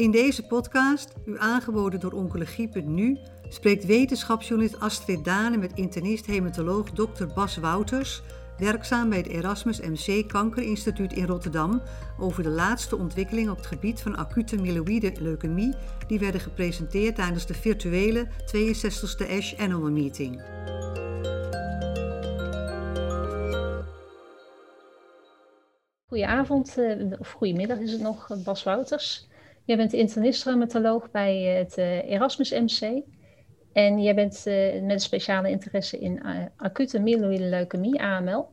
In deze podcast, u aangeboden door Oncologie.nu, spreekt wetenschapsjournalist Astrid Dane met internist-hematoloog Dr. Bas Wouters, werkzaam bij het Erasmus MC Kankerinstituut in Rotterdam, over de laatste ontwikkelingen op het gebied van acute myeloïde leukemie, die werden gepresenteerd tijdens de virtuele 62e ASH Annual Meeting. Goedenavond, eh, of goedemiddag is het nog, Bas Wouters. Jij bent internist-rheumatoloog bij het eh, Erasmus MC. En jij bent uh, met een speciale interesse in acute myeloïde leukemie, AML.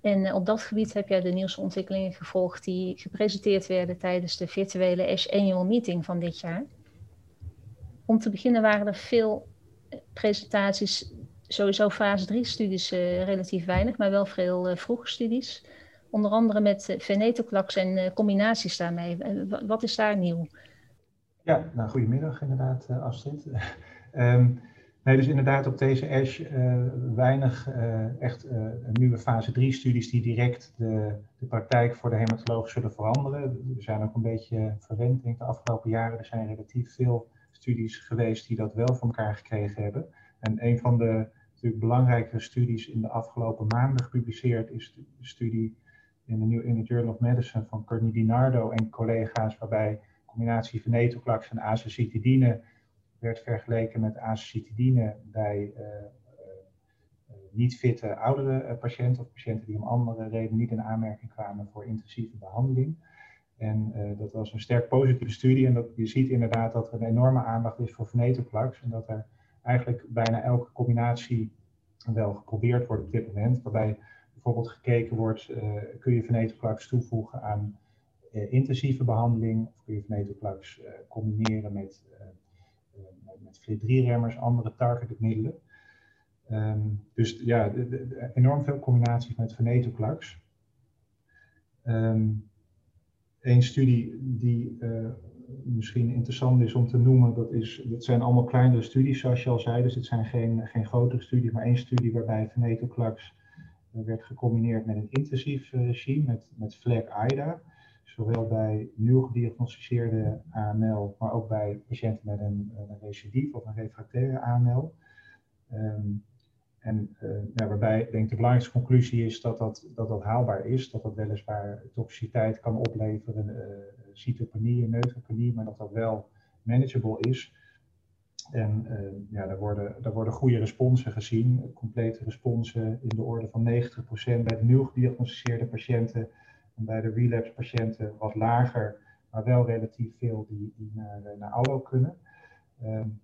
En op dat gebied heb jij de nieuwste ontwikkelingen gevolgd die gepresenteerd werden tijdens de virtuele ASH Annual Meeting van dit jaar. Om te beginnen waren er veel presentaties, sowieso fase 3 studies relatief weinig, maar wel veel vroege studies. Onder andere met eh, venetoclax en eh, combinaties daarmee. Eh, wat is daar nieuw? Ja, nou, goedemiddag inderdaad, Astrid. um, nee, dus inderdaad op deze ASH weinig echt nieuwe fase 3 studies die direct de, de praktijk voor de hematoloog zullen veranderen. We zijn ook een beetje verwend, denk ik, de afgelopen jaren. Er zijn relatief veel studies geweest die dat wel voor elkaar gekregen hebben. En een van de natuurlijk belangrijkere studies in de afgelopen maanden gepubliceerd is de studie in de, New, de Journal of Medicine van Courtney DiNardo en collega's, waarbij combinatie venetoclax en azacitidine werd vergeleken met azacitidine bij uh, uh, niet fitte oudere patiënten of patiënten die om andere redenen niet in aanmerking kwamen voor intensieve behandeling. En dat was een sterk positieve studie en dat, je ziet inderdaad dat er een enorme aandacht is voor venetoclax en dat er eigenlijk bijna elke combinatie wel geprobeerd wordt op dit moment, waarbij bijvoorbeeld gekeken wordt, uh, kun je venetoclax toevoegen aan uh, intensieve behandeling, of kun je venetoclax uh, combineren met, met, met FLT3-remmers, andere targeted middelen. Um, dus ja, enorm veel combinaties met venetoclax. Um, een studie die misschien interessant is om te noemen, dat, is, dat zijn allemaal kleinere studies zoals je al zei, dus het zijn geen, geen grotere studies, maar één studie waarbij venetoclax werd gecombineerd met een intensief eh, regime, met, met FLAG-IDA. Zowel bij nieuw gediagnosticeerde AML, maar ook bij patiënten met een, een recidief of een refractaire AML. Um, en uh, ja, waarbij denk de belangrijkste conclusie is dat dat, dat dat haalbaar is, dat dat weliswaar toxiciteit kan opleveren, uh, cytopenie en neutropenie, maar dat dat wel manageable is. En uh, ja, daar worden, daar worden goede responsen gezien, complete responsen in de orde van 90% bij de nieuw gediagnosticeerde patiënten. En bij de relapse patiënten wat lager, maar wel relatief veel die, die naar, eh, naar ALLO kunnen. Um,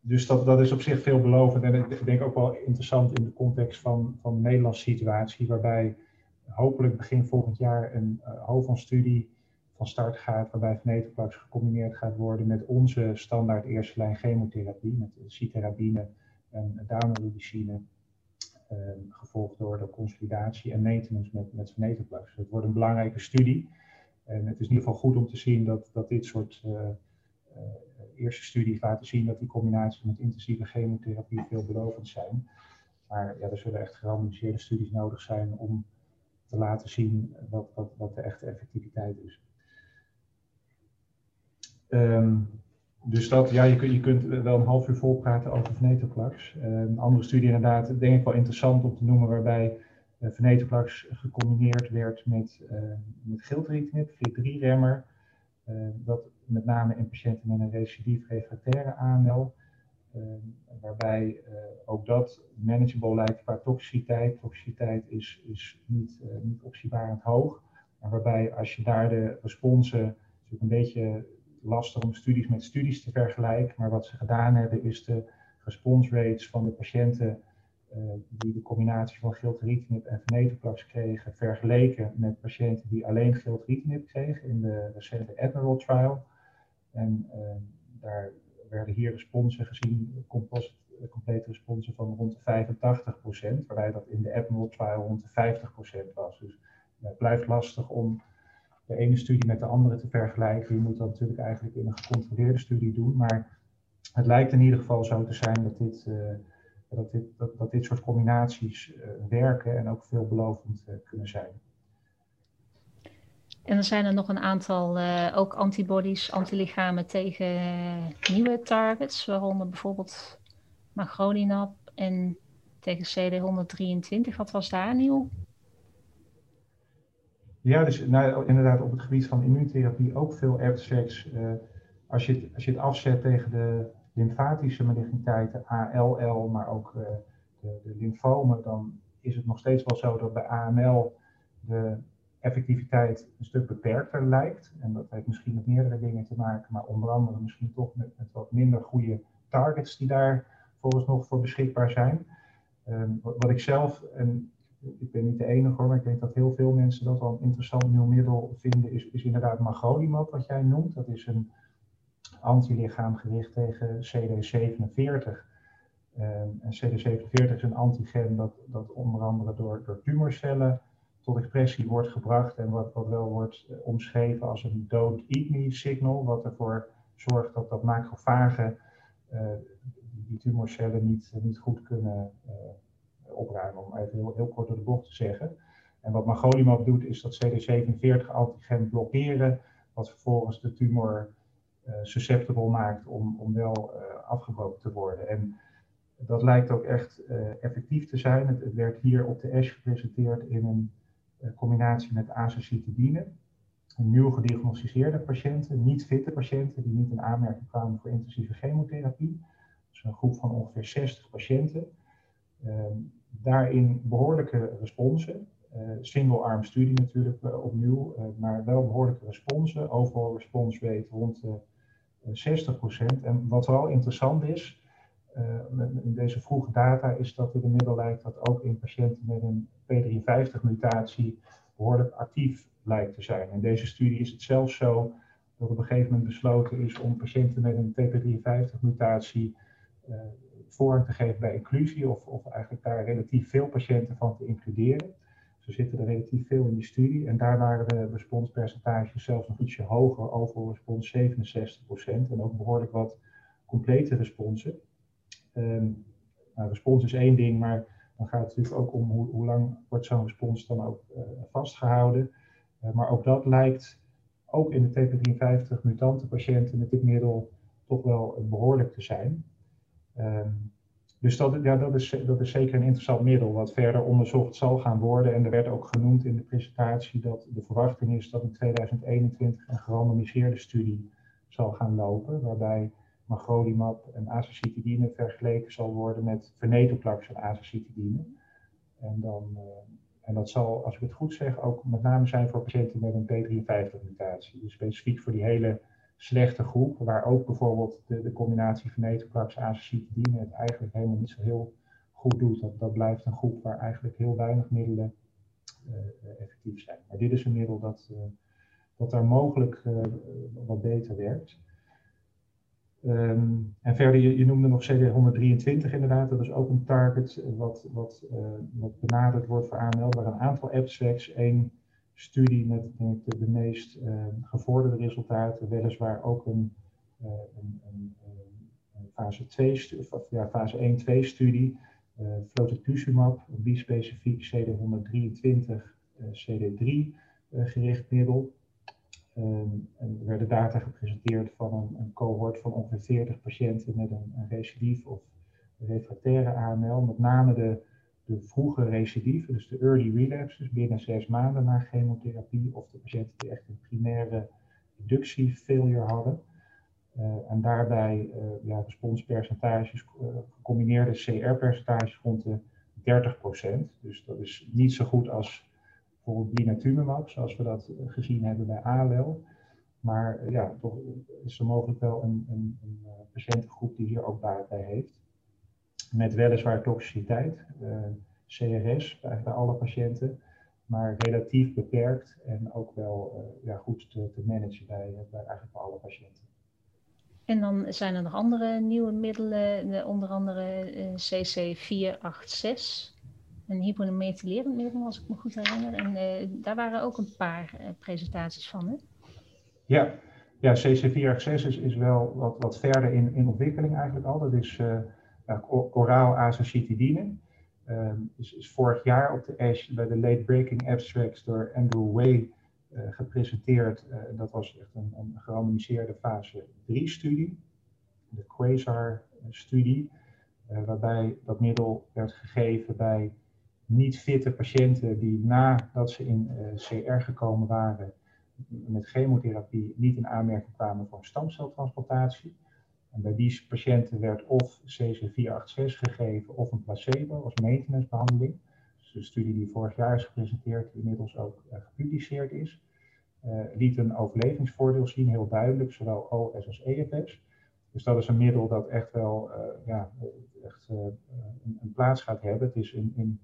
dus dat, dat is op zich veelbelovend en ik denk ook wel interessant in de context van, van de Nederlandse situatie, waarbij hopelijk begin volgend jaar een uh, hoofdstudie van start gaat, waarbij venetoclax gecombineerd gaat worden met onze standaard eerste lijn chemotherapie, met citarabine en daunorubicine, eh, gevolgd door de consolidatie en maintenance met, met venetoclax. Dus het wordt een belangrijke studie. En het is in ieder geval goed om te zien dat, dat dit soort uh, uh, eerste studies laten zien dat die combinaties met intensieve chemotherapie veelbelovend zijn. Maar ja, er zullen echt gerandomiseerde studies nodig zijn om te laten zien wat, wat, wat de echte effectiviteit is. Um, dus dat, ja, je, kunt, je kunt wel een half uur vol praten over venetoclax. Uh, een andere studie inderdaad, denk ik wel interessant om te noemen, waarbij uh, venetoclax gecombineerd werd met, uh, met gilteritinib, FLT3-remmer. dat met name in patiënten met een recidief refractaire AML. waarbij ook dat manageable lijkt qua toxiciteit. Toxiciteit is, is niet, niet optiebarend hoog. En waarbij als je daar de responsen een beetje lastig om studies met studies te vergelijken, maar wat ze gedaan hebben is de response rates van de patiënten uh, die de combinatie van gilteritinib en venetoclax kregen, vergeleken met patiënten die alleen gilteritinib kregen in de recente Admiral trial. En uh, daar werden hier responsen gezien, composite, complete responsen van rond de 85%, waarbij dat in de Admiral trial rond de 50% was. Dus ja, het blijft lastig om de ene studie met de andere te vergelijken. Je moet dat natuurlijk eigenlijk in een gecontroleerde studie doen. Maar het lijkt in ieder geval zo te zijn dat dit, uh, dat dit, dat, dit soort combinaties uh, werken en ook veelbelovend uh, kunnen zijn. En dan zijn er nog een aantal ook antibodies, antilichamen tegen nieuwe targets, waaronder bijvoorbeeld magrolinab en tegen CD123. Wat was daar nieuw? Ja, dus nou, inderdaad op het gebied van immuuntherapie ook veel abstracts. Uh, als, je het, als je het afzet tegen de lymfatische maligniteiten, ALL, maar ook uh, de, de lymfomen, dan is het nog steeds wel zo dat bij AML de effectiviteit een stuk beperkter lijkt. En dat heeft misschien met meerdere dingen te maken, maar onder andere misschien toch met, met wat minder goede targets die daar volgens nog voor beschikbaar zijn. Um, wat ik zelf, en ik ben niet de enige hoor, maar ik denk dat heel veel mensen dat wel een interessant nieuw middel vinden, is, is inderdaad magrolimab, wat jij noemt. Dat is een antilichaam gericht tegen CD47. Ehm, en CD47 is een antigen dat, dat onder andere door, door tumorcellen tot expressie wordt gebracht en wat, wat wel wordt eh, omschreven als een don't eat me signal, wat ervoor zorgt dat dat macrofagen uh, die tumorcellen niet, niet goed kunnen uh, opruimen, om even heel, heel kort door de bocht te zeggen. En wat magolimab doet, is dat CD47-antigen blokkeren, wat vervolgens de tumor uh, susceptible maakt om, om wel uh, afgebroken te worden. En dat lijkt ook echt uh, effectief te zijn. Het, werd hier op de ASH gepresenteerd in een combinatie met azacitidine. Nieuw gediagnosticeerde patiënten, niet fitte patiënten die niet in aanmerking kwamen voor intensieve chemotherapie. Dus een groep van ongeveer 60 patiënten. Ehm, daarin behoorlijke responsen. Uh, single-arm studie natuurlijk uh, opnieuw, uh, maar wel behoorlijke responsen. Overal response rate rond de 60%. En wat wel interessant is, in deze vroege data, is dat het inmiddels lijkt dat ook in patiënten met een P53-mutatie behoorlijk actief lijkt te zijn. In deze studie is het zelfs zo dat op een gegeven moment besloten is om patiënten met een TP53-mutatie voorrang te geven bij inclusie, of, of eigenlijk daar relatief veel patiënten van te includeren. Zo zitten er relatief veel in die studie en daar waren de responspercentages zelfs nog ietsje hoger, overal respons 67% en ook behoorlijk wat complete responsen. Um, nou, respons is één ding, maar dan gaat het natuurlijk ook om hoe, hoe lang wordt zo'n respons dan ook uh, vastgehouden. Uh, maar ook dat lijkt ook in de TP53 mutante patiënten met dit middel toch wel behoorlijk te zijn. Um, dus dat, ja, dat, is, dat is zeker een interessant middel wat verder onderzocht zal gaan worden. En er werd ook genoemd in de presentatie dat de verwachting is dat in 2021 een gerandomiseerde studie zal gaan lopen, waarbij magrolimab en azacitidine vergeleken zal worden met venetoclax en azacitidine. En, dan, uh, en dat zal, als ik het goed zeg, ook met name zijn voor patiënten met een P53-mutatie. Dus specifiek voor die hele slechte groep, waar ook bijvoorbeeld de, de combinatie venetoclax azacitidine het eigenlijk helemaal niet zo heel goed doet. Dat, dat blijft een groep waar eigenlijk heel weinig middelen uh, effectief zijn. Maar dit is een middel dat, uh, dat daar mogelijk uh, wat beter werkt. Um, en verder, je, je, noemde nog CD123 inderdaad, dat is ook een target wat, wat, wat benaderd wordt voor AML, waar een aantal abstracts, één studie met denk ik, de, meest uh, gevorderde resultaten, weliswaar ook een, uh, een, een, fase, 2 of, ja, fase 1-2 studie, uh, flotetuzumab, een bispecifiek CD123 CD3 gericht middel. Um, en er werden data gepresenteerd van een, een, cohort van ongeveer 40 patiënten met een, een recidief of refractaire AML, met name de de vroege recidive, dus de early relapse, dus binnen zes maanden na chemotherapie, of de patiënten die echt een primaire inductie failure hadden. Uh, en daarbij uh, ja, responspercentages, uh, gecombineerde CR-percentages rond de 30%. Dus dat is niet zo goed als bijvoorbeeld blinatumomab, zoals we dat gezien hebben bij ALL. Maar ja, toch is er mogelijk wel een, een, een patiëntengroep die hier ook baat bij heeft met weliswaar toxiciteit, uh, CRS, bij, bij alle patiënten, maar relatief beperkt en ook wel uh, ja, goed te, te managen bij, bij eigenlijk bij alle patiënten. En dan zijn er nog andere nieuwe middelen, onder andere uh, CC486, een hypomethylerend middel, als ik me goed herinner. En uh, daar waren ook een paar uh, presentaties van, hè? Ja, ja CC486 is, is wel wat, wat verder in, in ontwikkeling eigenlijk al. Dat is oraal azacitidine. Um, is, is, vorig jaar op de ASH bij de late breaking abstracts door Andrew Way gepresenteerd. dat was echt een, een gerandomiseerde fase 3-studie, de Quasar-studie, waarbij dat middel werd gegeven bij niet fitte patiënten die nadat ze in CR gekomen waren met chemotherapie niet in aanmerking kwamen voor een stamceltransplantatie. En bij die patiënten werd of CC486 gegeven of een placebo als maintenancebehandeling. Dus de studie die vorig jaar is gepresenteerd, die inmiddels ook uh, gepubliceerd is, uh, liet een overlevingsvoordeel zien, heel duidelijk, zowel OS als EFS. Dus dat is een middel dat echt wel uh, ja, echt, een, een, plaats gaat hebben. Het is in, in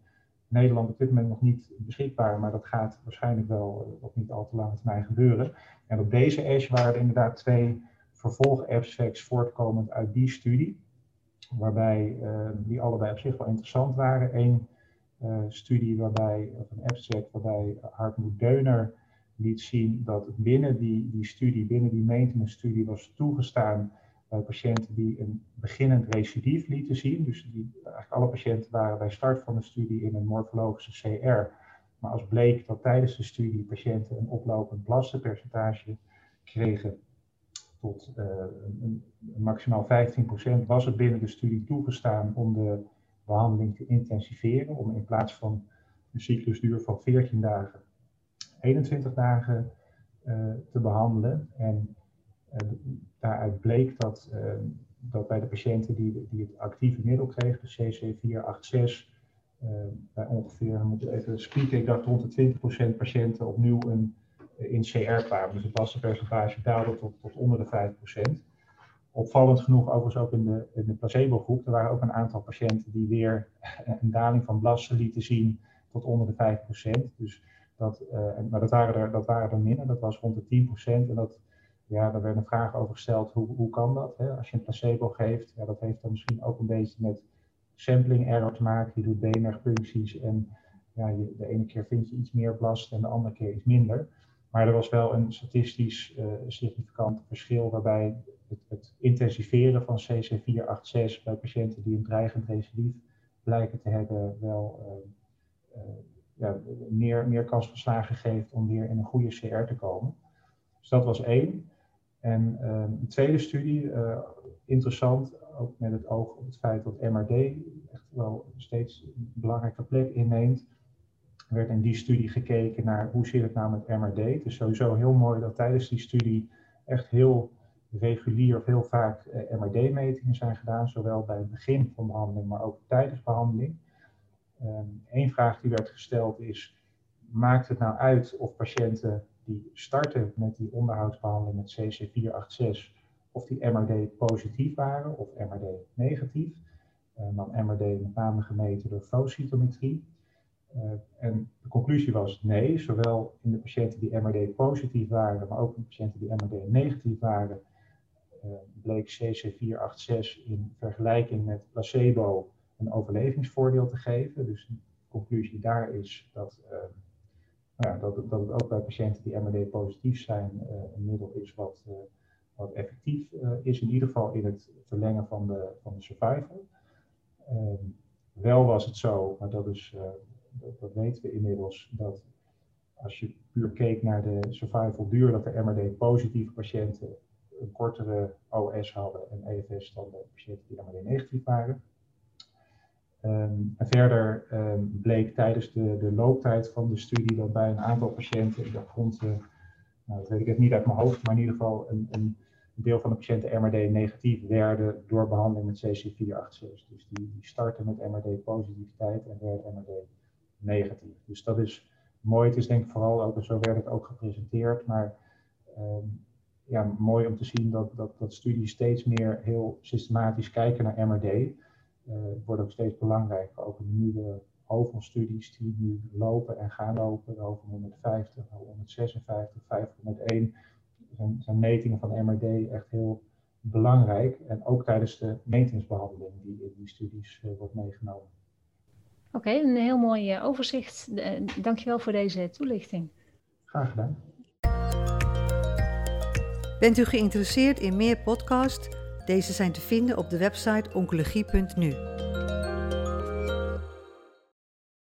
Nederland op dit moment nog niet beschikbaar, maar dat gaat waarschijnlijk wel op niet al te lange termijn gebeuren. En op deze ASH waren er inderdaad twee vervolg-abstracts voortkomend uit die studie, waarbij uh, die allebei op zich wel interessant waren. Eén uh, studie waarbij, of een abstract waarbij Hartmut Deuner liet zien dat binnen die, die studie, binnen die maintenance studie was toegestaan patiënten die een beginnend recidief lieten zien. Dus die, eigenlijk alle patiënten waren bij start van de studie in een morfologische CR. Maar als bleek dat tijdens de studie patiënten een oplopend blastenpercentage kregen tot uh, een, maximaal 15%, was het binnen de studie toegestaan om de behandeling te intensiveren. Om in plaats van een cyclusduur van 14 dagen, 21 dagen uh, te behandelen. En daaruit bleek dat, dat bij de patiënten die, die het actieve middel kregen, de CC486, ehm, bij ongeveer, we moeten even spieken, ik dacht rond de 20% patiënten opnieuw een, eh, in CR kwamen. Dus het lastenpercentage daalde tot, tot onder de 5%. Opvallend genoeg, overigens ook in de, in de placebo-groep, er waren ook een aantal patiënten die weer een daling van blassen lieten zien tot onder de 5%. Dus dat, uh, maar dat waren, er, dat waren er minder, dat was rond de 10%. En dat ja, daar werd een vraag over gesteld, hoe, hoe kan dat? Hè? Als je een placebo geeft, ja, dat heeft dan misschien ook een beetje met sampling error te maken. Je doet beenmergpuncties en ja, je, de ene keer vind je iets meer blast en de andere keer iets minder. Maar er was wel een statistisch uh, significant verschil waarbij het, het, intensiveren van CC486 bij patiënten die een dreigend recidief blijken te hebben wel uh, uh, ja, meer, meer kans van slagen geeft om weer in een goede CR te komen. Dus dat was één. En uh, een tweede studie, interessant, ook met het oog op het feit dat MRD echt wel steeds een belangrijke plek inneemt, werd in die studie gekeken naar hoe zit het nou met MRD. Het is sowieso heel mooi dat tijdens die studie echt heel regulier of heel vaak uh, MRD-metingen zijn gedaan, zowel bij het begin van behandeling, maar ook tijdens behandeling. Eén ehm, vraag die werd gesteld is, maakt het nou uit of patiënten die starten met die onderhoudsbehandeling met CC486 of die MRD positief waren of MRD negatief. En dan MRD met name gemeten door flowcytometrie. Uh, en de conclusie was nee, zowel in de patiënten die MRD positief waren, maar ook in de patiënten die MRD negatief waren, uh, bleek CC486 in vergelijking met placebo een overlevingsvoordeel te geven. Dus de conclusie daar is dat uh, nou ja, dat, dat het ook bij patiënten die MRD positief zijn een middel is wat, wat effectief is, in ieder geval in het verlengen van de, van de survival. Um, wel was het zo, maar dat, is, dat, dat, weten we inmiddels, dat als je puur keek naar de survival duur, dat de MRD positieve patiënten een kortere OS hadden en EFS dan de patiënten die MRD negatief waren. Um, en verder um, bleek tijdens de, de, looptijd van de studie dat bij een aantal patiënten, ik rond, uh, nou, dat weet ik even niet uit mijn hoofd, maar in ieder geval een, een deel van de patiënten MRD negatief werden door behandeling met CC486. Dus die, die starten met MRD positiviteit en werden MRD negatief. Dus dat is mooi. Het is denk ik vooral ook, zo werd het ook gepresenteerd, maar um, ja, mooi om te zien dat, dat, dat studies steeds meer heel systematisch kijken naar MRD. Uh, wordt ook steeds belangrijker. Ook in de nieuwe HOVON-studies die nu lopen en gaan lopen, de HOVON 150, 156, 501, zijn, zijn metingen van MRD echt heel belangrijk. En ook tijdens de maintenancebehandeling die in die studies uh, wordt meegenomen. Oké, okay, een heel mooi uh, overzicht. Uh, dankjewel voor deze toelichting. Graag gedaan. Bent u geïnteresseerd in meer podcasts? Deze zijn te vinden op de website oncologie.nu.